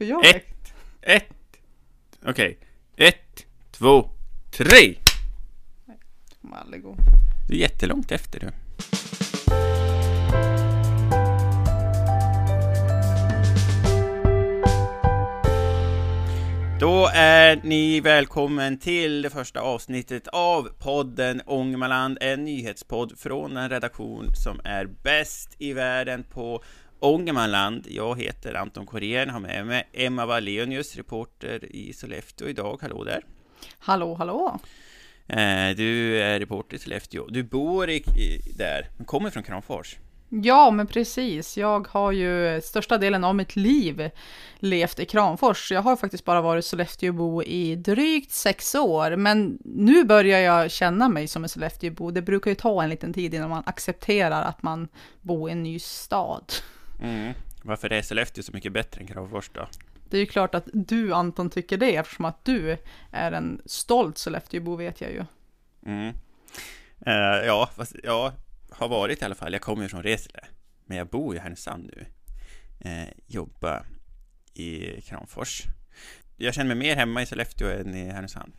Ska jag Ett, ett, okej. Ett, två, tre! kommer aldrig gå. Du är jättelångt efter du. Då är ni välkommen till det första avsnittet av podden Ångermanland, en nyhetspodd från en redaktion som är bäst i världen på Ångermanland. Jag heter Anton Korén, har med mig Emma Wallenius, reporter i Sollefteå idag. Hallå där! Hallå, hallå! Eh, Du är reporter i Sollefteå. Du bor i, i, där, men kommer från Kramfors. Ja, men precis. Jag har ju största delen av mitt liv levt i Kramfors. Jag har faktiskt bara varit Sollefteåbo i drygt sex år, men nu börjar jag känna mig som en Sollefteåbo. Det brukar ju ta en liten tid innan man accepterar att man bor i en ny stad. Mm. Varför är Sollefteå så mycket bättre än Kramfors då? Det är ju klart att du Anton tycker det eftersom att du är en stolt Sollefteåbo vet jag ju. Mm. Eh, ja, fast jag har varit i alla fall. Jag kommer ju från Resele, men jag bor i Härnösand nu. Eh, jobbar i Kramfors. Jag känner mig mer hemma i Sollefteå än i Härnösand.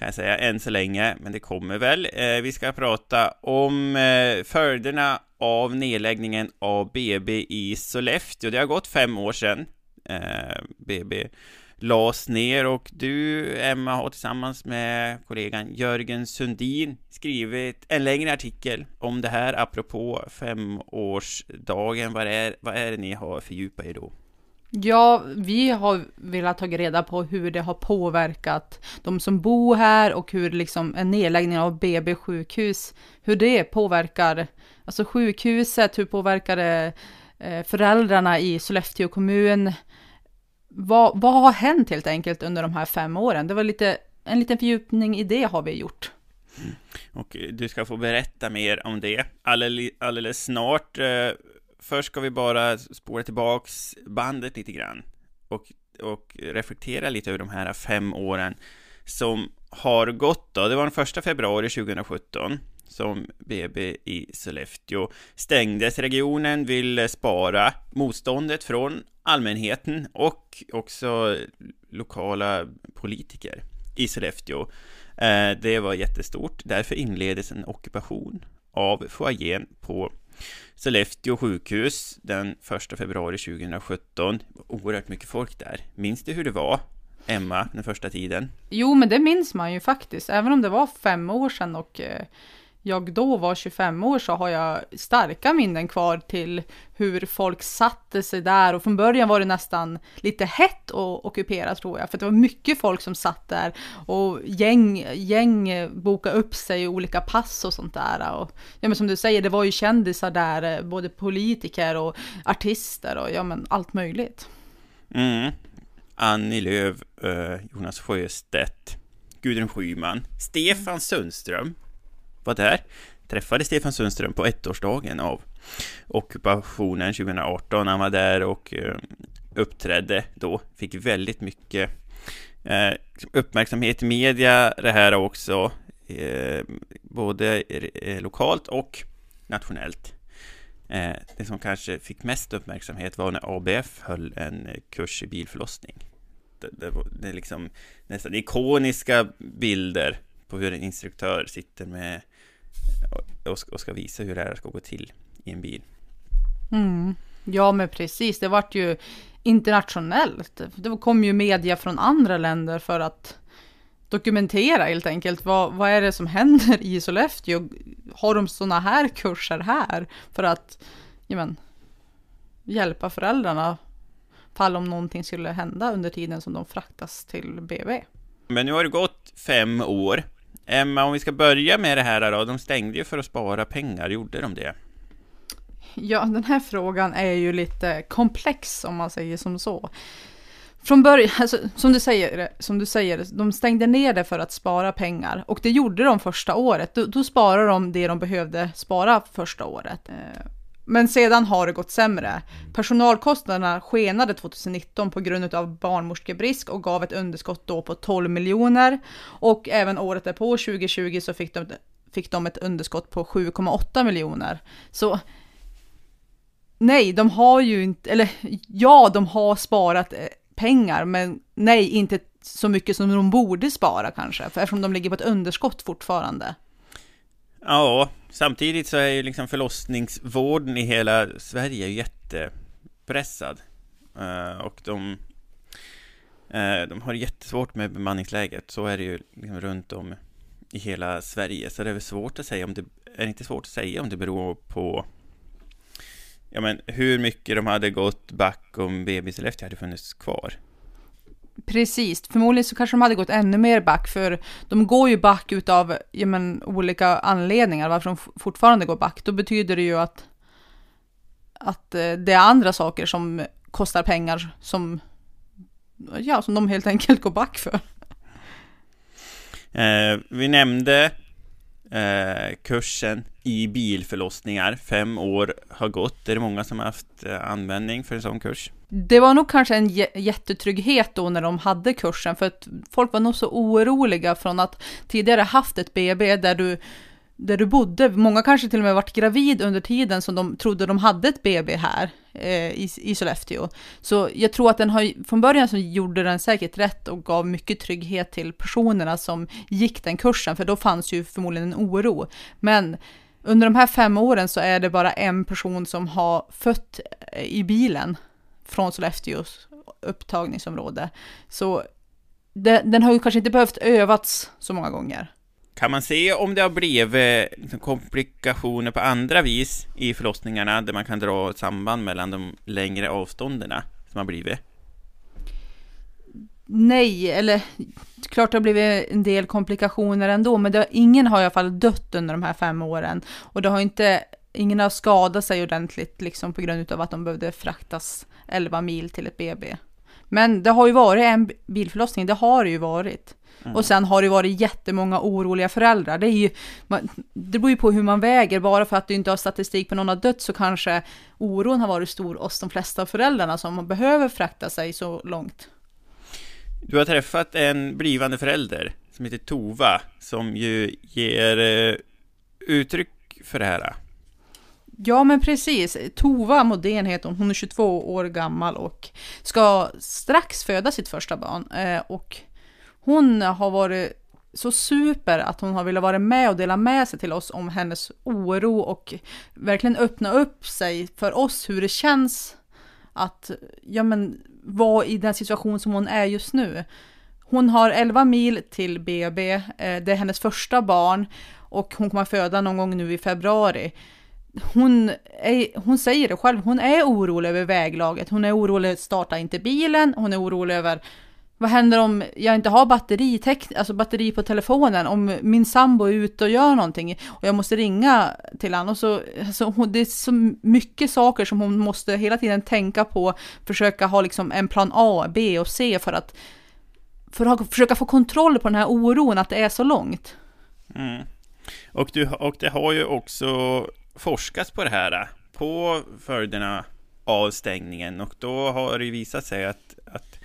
Kan jag säga, än så länge, men det kommer väl. Eh, vi ska prata om eh, följderna av nedläggningen av BB i Sollefteå. Det har gått fem år sedan eh, BB lades ner och du, Emma, har tillsammans med kollegan Jörgen Sundin skrivit en längre artikel om det här apropå femårsdagen. Vad är, vad är det ni har fördjupat er då? Ja, vi har velat ta reda på hur det har påverkat de som bor här och hur liksom en nedläggning av BB sjukhus, hur det påverkar, alltså sjukhuset, hur påverkar det eh, föräldrarna i Sollefteå kommun? Vad, vad har hänt helt enkelt under de här fem åren? Det var lite, en liten fördjupning i det har vi gjort. Mm. Och du ska få berätta mer om det alldeles, alldeles snart. Eh, Först ska vi bara spåra tillbaks bandet lite grann och, och reflektera lite över de här fem åren som har gått då. Det var den första februari 2017 som BB i Sollefteå stängdes. Regionen ville spara motståndet från allmänheten och också lokala politiker i Sollefteå. Eh, det var jättestort. Därför inleddes en ockupation av foajén på Sollefteå sjukhus den 1 februari 2017. Oerhört mycket folk där. Minns du hur det var, Emma, den första tiden? Jo, men det minns man ju faktiskt. Även om det var fem år sedan och eh, jag då var 25 år så har jag starka minnen kvar till hur folk satte sig där och från början var det nästan lite hett att ockupera tror jag, för det var mycket folk som satt där och gäng, gäng bokade upp sig i olika pass och sånt där. Och, ja men som du säger, det var ju kändisar där, eh, både politiker och artister och ja men allt möjligt. Mm. Annie Lööf, eh, Jonas Sjöstedt, Gudrun Schyman, Stefan Sundström var där. Träffade Stefan Sundström på ettårsdagen av ockupationen 2018. Han var där och eh, uppträdde då. Fick väldigt mycket eh, uppmärksamhet i media det här också. Eh, både lokalt och nationellt. Det som kanske fick mest uppmärksamhet var när ABF höll en kurs i bilförlossning. Det, det är liksom nästan ikoniska bilder på hur en instruktör sitter med och ska, visa hur det här ska gå till i en bil. Mm. Ja, men precis. Det vart ju internationellt. Det kom ju media från andra länder för att dokumentera helt enkelt. Vad, vad är det som händer i Sollefteå? Har de sådana här kurser här för att ja, men, hjälpa föräldrarna fall om någonting skulle hända under tiden som de fraktas till BB? Men nu har det gått fem år. Emma, om vi ska börja med det här då. De stängde ju för att spara pengar, gjorde de det? Ja, den här frågan är ju lite komplex om man säger som så. Från början, alltså, som, du säger, som du säger, de stängde ner det för att spara pengar. Och det gjorde de första året. Då, då sparade de det de behövde spara första året. Eh, men sedan har det gått sämre. Personalkostnaderna skenade 2019 på grund av barnmorskebrist och gav ett underskott då på 12 miljoner. Och även året därpå, 2020, så fick de, fick de ett underskott på 7,8 miljoner. Så nej, de har ju inte, eller ja, de har sparat eh, pengar, men nej, inte så mycket som de borde spara kanske, för eftersom de ligger på ett underskott fortfarande. Ja, samtidigt så är ju liksom förlossningsvården i hela Sverige jättepressad. Uh, och de, uh, de har jättesvårt med bemanningsläget, så är det ju liksom runt om i hela Sverige. Så det är väl svårt att säga om det, är det inte svårt att säga om det beror på ja, men hur mycket de hade gått back om BB Sollefteå hade funnits kvar. Precis, förmodligen så kanske de hade gått ännu mer back, för de går ju back utav ja, men, olika anledningar varför de fortfarande går back. Då betyder det ju att, att eh, det är andra saker som kostar pengar som, ja, som de helt enkelt går back för. Eh, vi nämnde eh, kursen i bilförlossningar. Fem år har gått. Är det många som har haft eh, användning för en sån kurs? Det var nog kanske en jättetrygghet då när de hade kursen, för att folk var nog så oroliga från att tidigare haft ett BB där du där du bodde. Många kanske till och med varit gravid under tiden som de trodde de hade ett BB här eh, i, i Sollefteå. Så jag tror att den har, från början så gjorde den säkert rätt och gav mycket trygghet till personerna som gick den kursen, för då fanns ju förmodligen en oro. Men under de här fem åren så är det bara en person som har fött eh, i bilen från Sollefteås upptagningsområde. Så det, den har ju kanske inte behövt övats så många gånger. Kan man se om det har blivit liksom, komplikationer på andra vis i förlossningarna där man kan dra ett samband mellan de längre avstånden som har blivit? Nej, eller klart det har blivit en del komplikationer ändå, men det, ingen har i alla fall dött under de här fem åren. Och det har inte, ingen har skadat sig ordentligt liksom på grund av att de behövde fraktas 11 mil till ett BB. Men det har ju varit en bilförlossning, det har det ju varit. Mm. Och sen har det varit jättemånga oroliga föräldrar. Det, är ju, man, det beror ju på hur man väger, bara för att du inte har statistik på någon har dött så kanske oron har varit stor hos de flesta föräldrarna som behöver frakta sig så långt. Du har träffat en blivande förälder som heter Tova, som ju ger eh, uttryck för det här. Ja, men precis. Tova Modén heter hon. Hon är 22 år gammal och ska strax föda sitt första barn. Eh, och hon har varit så super att hon har velat vara med och dela med sig till oss om hennes oro och verkligen öppna upp sig för oss hur det känns att ja, men, vara i den situation som hon är just nu. Hon har 11 mil till BB, eh, det är hennes första barn och hon kommer föda någon gång nu i februari. Hon, är, hon säger det själv, hon är orolig över väglaget, hon är orolig att starta inte bilen, hon är orolig över vad händer om jag inte har batteri, alltså batteri på telefonen, om min sambo är ute och gör någonting och jag måste ringa till honom. Och så, alltså, det är så mycket saker som hon måste hela tiden tänka på, försöka ha liksom en plan A, B och C för att, för att försöka få kontroll på den här oron att det är så långt. Mm. Och, du, och det har ju också forskats på det här, på följderna av stängningen och då har det visat sig att, att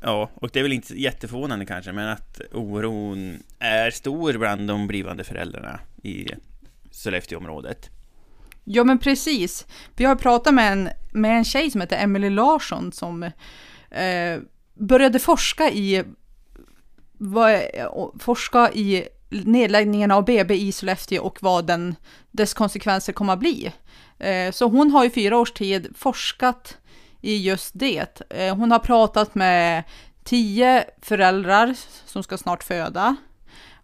Ja, och det är väl inte jätteförvånande kanske, men att oron är stor bland de blivande föräldrarna i Sollefteåområdet. Ja, men precis. Vi har pratat med en, med en tjej som heter Emily Larsson som eh, började forska i, vad, forska i nedläggningen av BB i Sollefteå och vad den, dess konsekvenser kommer att bli. Eh, så hon har i fyra års tid forskat i just det. Eh, hon har pratat med tio föräldrar som ska snart föda.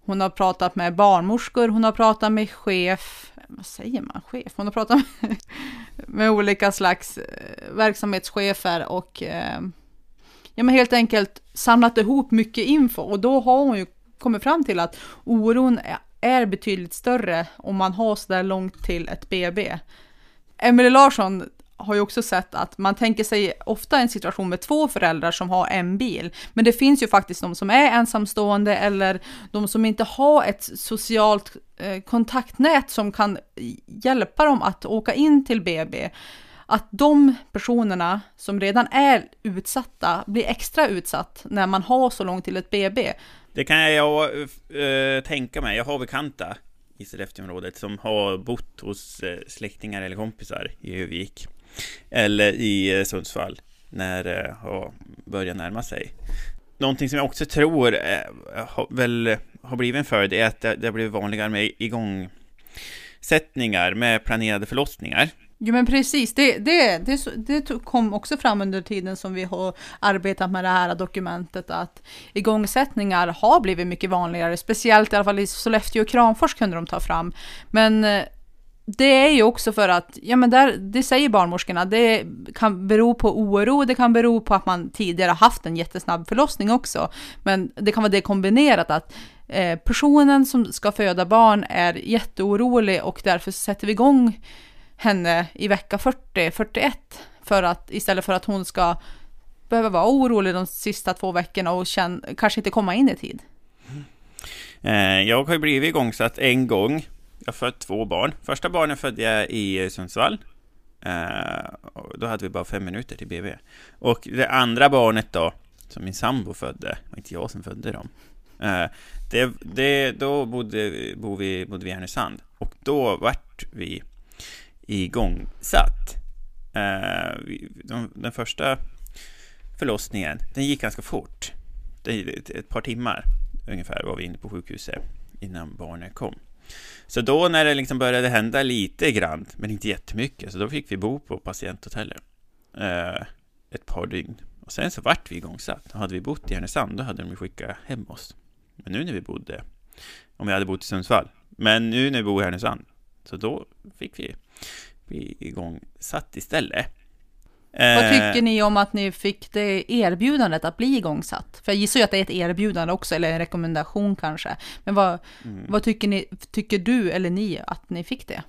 Hon har pratat med barnmorskor, hon har pratat med chef, vad säger man, chef? Hon har pratat med, med olika slags eh, verksamhetschefer och eh, ja, men helt enkelt samlat ihop mycket info och då har hon ju kommit fram till att oron är betydligt större om man har så där långt till ett BB. Emelie Larsson har ju också sett att man tänker sig ofta en situation med två föräldrar som har en bil, men det finns ju faktiskt de som är ensamstående eller de som inte har ett socialt eh, kontaktnät som kan hjälpa dem att åka in till BB. Att de personerna som redan är utsatta blir extra utsatt när man har så långt till ett BB. Det kan jag äh, tänka mig. Jag har bekanta i Sollefteåområdet som har bott hos eh, släktingar eller kompisar i Övik eller i eh, Sundsvall när eh, det har börjat närma sig. Någonting som jag också tror eh, har, väl har blivit en följd är att det, det har blivit vanligare med igångsättningar med planerade förlossningar. Jo men precis, det, det, det, det, kom också fram under tiden som vi har arbetat med det här dokumentet att igångsättningar har blivit mycket vanligare, speciellt i alla fall i Sollefteå och Kramfors kunde de ta fram. Men det är ju också för att, ja men där, det säger barnmorskorna, det kan bero på oro, det kan bero på att man tidigare haft en jättesnabb förlossning också. Men det kan vara det kombinerat att eh, personen som ska föda barn är jätteorolig och därför sätter vi igång henne i vecka 40-41 för att istället för att hon ska behöva vara orolig de sista två veckorna och känna, kanske inte komma in i tid. Mm. Eh, jag har ju blivit igångsatt en gång. Jag har fött två barn. Första barnet födde jag i eh, Sundsvall. Eh, då hade vi bara fem minuter till BB. Och det andra barnet då, som min sambo födde, det var inte jag som födde dem. Eh, det, det, då bodde, bodde, vi, bodde vi i Härnösand. Och då vart vi igångsatt. Eh, den första förlossningen, den gick ganska fort. Ett par timmar ungefär var vi inne på sjukhuset innan barnet kom. Så då när det liksom började hända lite grann, men inte jättemycket, så då fick vi bo på patienthotellet eh, ett par dygn. Och sen så vart vi igångsatt. Hade vi bott i Härnösand, då hade de skickat hem oss. Men nu när vi bodde, om vi hade bott i Sundsvall, men nu när vi bor i Härnösand, så då fick vi bli igångsatt istället. Vad eh, tycker ni om att ni fick det erbjudandet att bli igångsatt? För jag gissar ju att det är ett erbjudande också, eller en rekommendation kanske. Men vad, mm. vad tycker, ni, tycker du eller ni att ni fick det?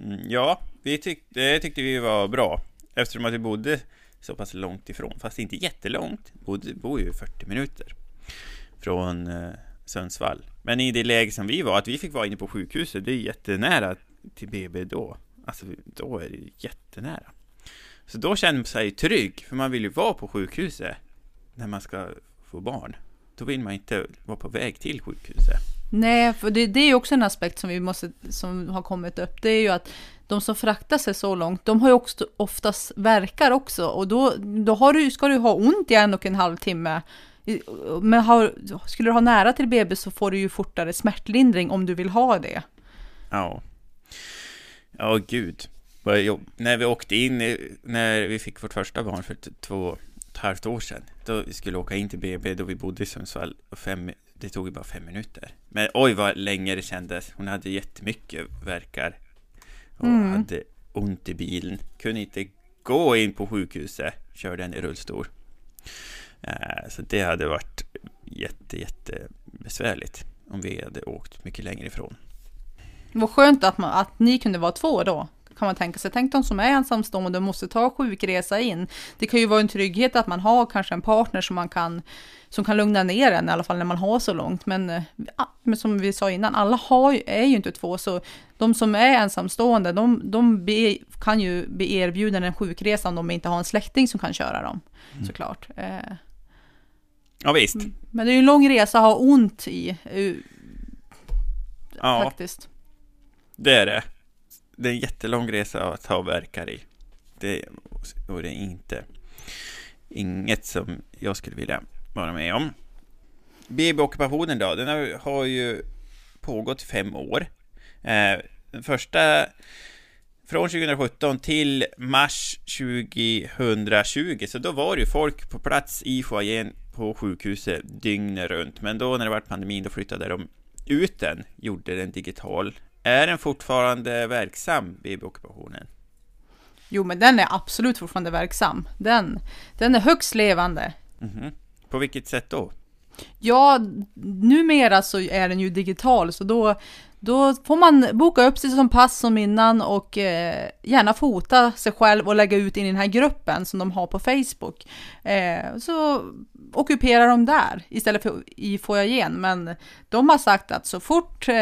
Mm, ja, vi tyck, det tyckte vi var bra. Eftersom att vi bodde så pass långt ifrån, fast inte jättelångt. Bodde, bor ju 40 minuter från eh, Sundsvall. Men i det läge som vi var, att vi fick vara inne på sjukhuset, det är jättenära till BB då. Alltså, då är det jättenära. Så då känner man sig trygg, för man vill ju vara på sjukhuset när man ska få barn. Då vill man inte vara på väg till sjukhuset. Nej, för det, det är ju också en aspekt som vi måste, som har kommit upp. Det är ju att de som fraktar sig så långt, de har ju också oftast verkar också och då, då har du, ska du ha ont i en och en halv timme. Men har, skulle du ha nära till BB så får du ju fortare smärtlindring om du vill ha det. Ja. Ja, gud. När vi åkte in, när vi fick vårt första barn för två och ett halvt år sedan, då vi skulle åka in till BB, då vi bodde i Sundsvall, och fem, det tog ju bara fem minuter. Men oj vad länge det kändes. Hon hade jättemycket verkar och mm. hade ont i bilen. Kunde inte gå in på sjukhuset, körde en i rullstol. Eh, så det hade varit jätte, jätte besvärligt om vi hade åkt mycket längre ifrån. Vad skönt att, man, att ni kunde vara två då, kan man tänka sig. Tänk de som är ensamstående och måste ta sjukresa in. Det kan ju vara en trygghet att man har kanske en partner som man kan som kan lugna ner en i alla fall när man har så långt. Men, ja, men som vi sa innan, alla har, är ju inte två, så de som är ensamstående, de, de be, kan ju bli erbjudna en sjukresa om de inte har en släkting som kan köra dem, mm. såklart. Eh. Ja, visst. Men det är ju en lång resa att ha ont i, uh, ja. faktiskt. Det är det. Det är en jättelång resa att ha verkar i. Det vore inte inget som jag skulle vilja vara med om. BB-ockupationen då, den har ju pågått fem år. Eh, den första från 2017 till mars 2020, så då var det ju folk på plats i foajén på sjukhuset dygnet runt. Men då när det var pandemin, då flyttade de ut den, gjorde den digital är den fortfarande verksam, BB-ockupationen? Jo, men den är absolut fortfarande verksam. Den, den är högst levande. Mm -hmm. På vilket sätt då? Ja, numera så är den ju digital, så då, då får man boka upp sig som pass som innan och eh, gärna fota sig själv och lägga ut i den här gruppen som de har på Facebook. Eh, så ockuperar de där istället för i foajén. Men de har sagt att så fort eh,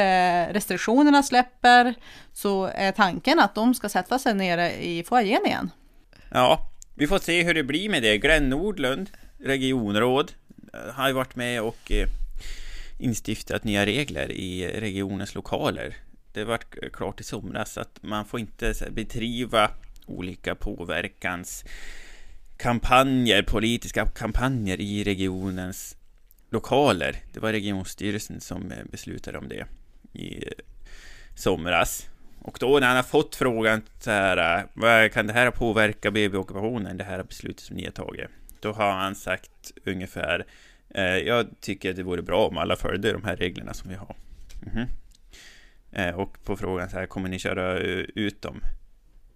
restriktionerna släpper så är tanken att de ska sätta sig nere i foajén igen. Ja, vi får se hur det blir med det. Glenn Nordlund, regionråd, eh, har ju varit med och eh, instiftat nya regler i regionens lokaler. Det var klart i somras att man får inte bedriva olika påverkans kampanjer, politiska kampanjer i regionens lokaler. Det var regionstyrelsen som eh, beslutade om det i eh, somras. Och då när han har fått frågan så här, eh, vad kan det här påverka BB-ockupationen, det här beslutet som ni har tagit? Då har han sagt ungefär, jag tycker att det vore bra om alla följde de här reglerna som vi har. Mm -hmm. och på frågan så här, kommer ni köra ut dem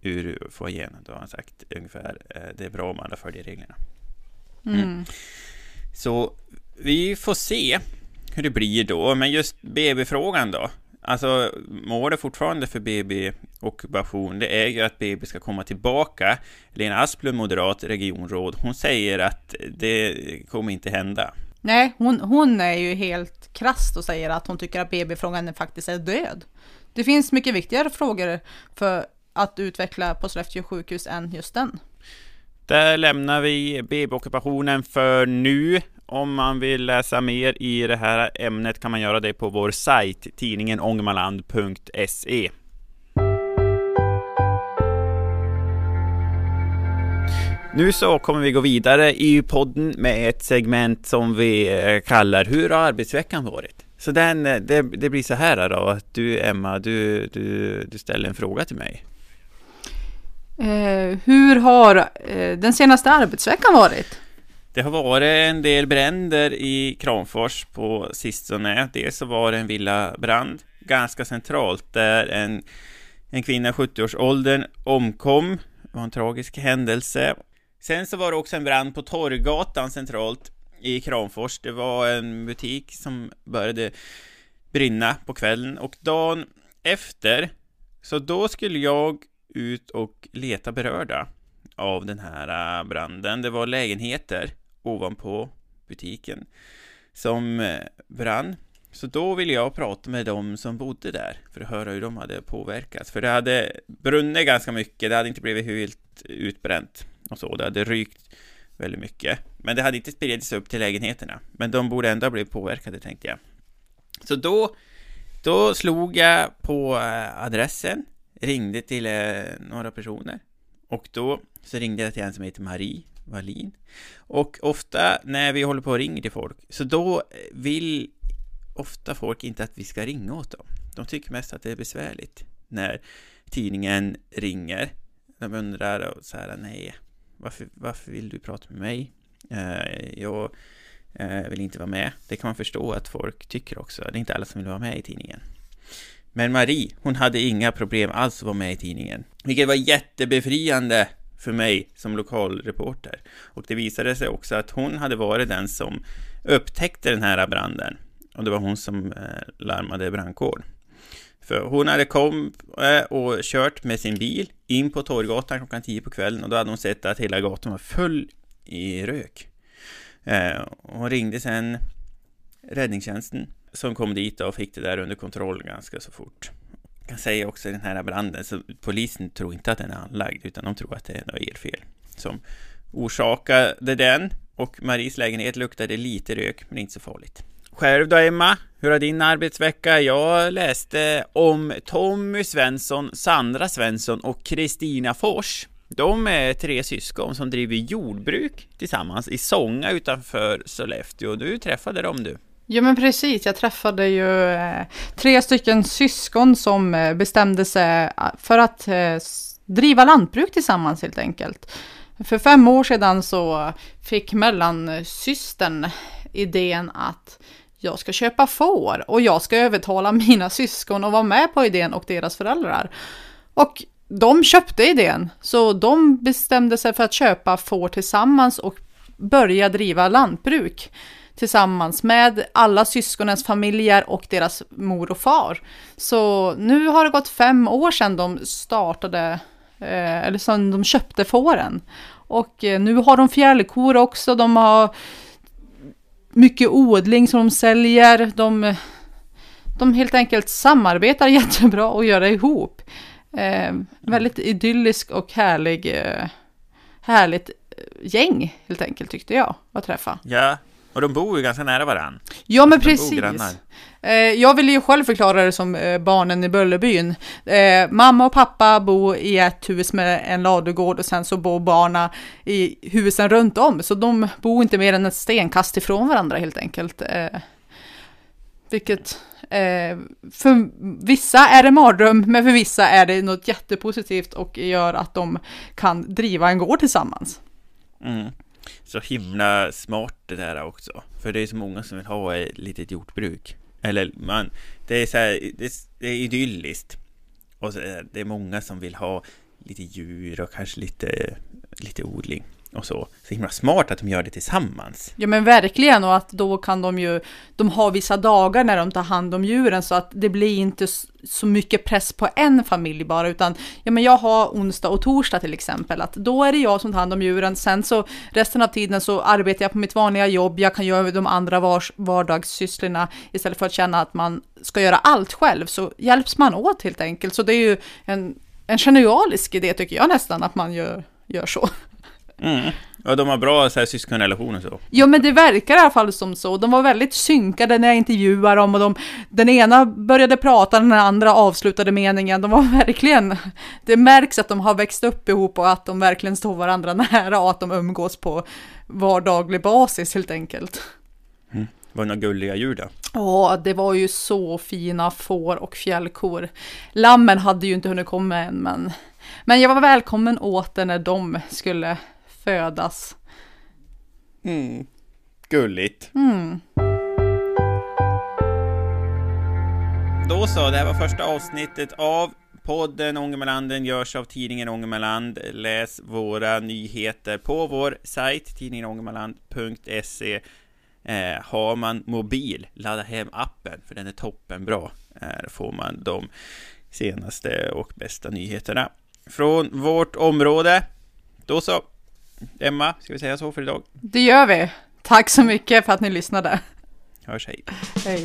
ur foajén? Då har han sagt ungefär, eh, det är bra om alla följer reglerna. Mm. Mm. Så vi får se hur det blir då, men just BB-frågan då? Alltså, målet fortfarande för BB-ockupation, det är ju att BB ska komma tillbaka. Lena Asplund, moderat regionråd, hon säger att det kommer inte hända. Nej, hon, hon är ju helt krasst och säger att hon tycker att BB-frågan faktiskt är död. Det finns mycket viktigare frågor för att utveckla på Sollefteå sjukhus än just den. Där lämnar vi BB-ockupationen för nu. Om man vill läsa mer i det här ämnet kan man göra det på vår sajt, tidningen ångermanland.se. Nu så kommer vi gå vidare i podden med ett segment som vi eh, kallar Hur har arbetsveckan varit? Så den, eh, det, det blir så här då, att du Emma, du, du, du ställer en fråga till mig. Eh, hur har eh, den senaste arbetsveckan varit? Det har varit en del bränder i Kramfors på sistone. Dels så var det en villabrand ganska centralt där en, en kvinna i 70-årsåldern omkom. Det var en tragisk händelse. Sen så var det också en brand på Torggatan centralt i Kramfors. Det var en butik som började brinna på kvällen och dagen efter så då skulle jag ut och leta berörda av den här äh, branden. Det var lägenheter ovanpå butiken som äh, brann. Så då ville jag prata med de som bodde där för att höra hur de hade påverkats. För det hade brunnit ganska mycket, det hade inte blivit helt utbränt och så. Det hade rykt väldigt mycket. Men det hade inte spridits upp till lägenheterna. Men de borde ändå ha blivit påverkade tänkte jag. Så då, då slog jag på äh, adressen, ringde till eh, några personer och då så ringde jag till en som heter Marie Wallin. Och ofta när vi håller på och ringer till folk, så då eh, vill ofta folk inte att vi ska ringa åt dem. De tycker mest att det är besvärligt när tidningen ringer. De undrar så här, nej, varför, varför vill du prata med mig? Eh, jag eh, vill inte vara med. Det kan man förstå att folk tycker också. Det är inte alla som vill vara med i tidningen. Men Marie, hon hade inga problem alls att vara med i tidningen. Vilket var jättebefriande för mig som lokalreporter. Och det visade sig också att hon hade varit den som upptäckte den här branden. Och det var hon som eh, larmade brandkår. För hon hade kommit eh, och kört med sin bil in på Torggatan klockan 10 på kvällen och då hade hon sett att hela gatan var full i rök. Eh, hon ringde sen räddningstjänsten som kom dit och fick det där under kontroll ganska så fort Jag kan säga också i den här branden, så polisen tror inte att den är anlagd, utan de tror att det är något elfel som orsakade den. Och Maries lägenhet luktade lite rök, men inte så farligt. Själv då Emma, hur har din arbetsvecka? Jag läste om Tommy Svensson, Sandra Svensson och Kristina Fors. De är tre syskon som driver jordbruk tillsammans i Sånga utanför Sollefteå. Du träffade dem du. Ja men precis, jag träffade ju eh, tre stycken syskon som eh, bestämde sig eh, för att driva lantbruk tillsammans helt enkelt. För fem år sedan så fick mellansystern idén att jag ska köpa får och jag ska övertala mina syskon att vara med på idén och deras föräldrar. Och de köpte idén, så de bestämde sig för att köpa får tillsammans och börja driva lantbruk tillsammans med alla syskonens familjer och deras mor och far. Så nu har det gått fem år sedan de startade, eh, eller sedan de köpte fåren. Och eh, nu har de fjällkor också, de har mycket odling som de säljer. De, de helt enkelt samarbetar jättebra och gör det ihop. Eh, väldigt idyllisk och härlig, eh, härligt eh, gäng helt enkelt tyckte jag att träffa. Ja, och de bor ju ganska nära varann. Ja, men precis. Eh, jag vill ju själv förklara det som eh, barnen i Bullerbyn. Eh, mamma och pappa bor i ett hus med en ladugård och sen så bor barnen i husen runt om. Så de bor inte mer än ett stenkast ifrån varandra helt enkelt. Vilket för vissa är det mardröm, men för vissa är det något jättepositivt och gör att de kan driva en gård tillsammans. Mm. Så himla smart det där också. För det är så många som vill ha ett litet jordbruk. Eller man, det är så här, det, är- det är idylliskt. Och så det är många som vill ha lite djur och kanske lite, lite odling och så. Så himla smart att de gör det tillsammans. Ja men verkligen och att då kan de ju, de har vissa dagar när de tar hand om djuren så att det blir inte så mycket press på en familj bara utan ja men jag har onsdag och torsdag till exempel att då är det jag som tar hand om djuren sen så resten av tiden så arbetar jag på mitt vanliga jobb, jag kan göra de andra vars, vardagssysslorna istället för att känna att man ska göra allt själv så hjälps man åt helt enkelt så det är ju en, en genialisk idé tycker jag nästan att man gör, gör så. Mm. Och de har bra så här, syskonrelation och så. Ja, men det verkar i alla fall som så. De var väldigt synkade när jag intervjuade dem och de, den ena började prata, den andra avslutade meningen. De var verkligen, det märks att de har växt upp ihop och att de verkligen står varandra nära och att de umgås på vardaglig basis helt enkelt. Var det några gulliga djur då? Ja, det var ju så fina får och fjällkor. Lammen hade ju inte hunnit komma än, men, men jag var välkommen åt det när de skulle födas. Mm. Gulligt. Mm. Då så, det här var första avsnittet av podden Ångermanlanden görs av tidningen Ångermanland. Läs våra nyheter på vår sajt tidningenångermanland.se eh, Har man mobil, ladda hem appen för den är toppenbra. Här får man de senaste och bästa nyheterna från vårt område. Då så, Emma, ska vi säga så för idag? Det gör vi. Tack så mycket för att ni lyssnade. Hörs hej! Hej.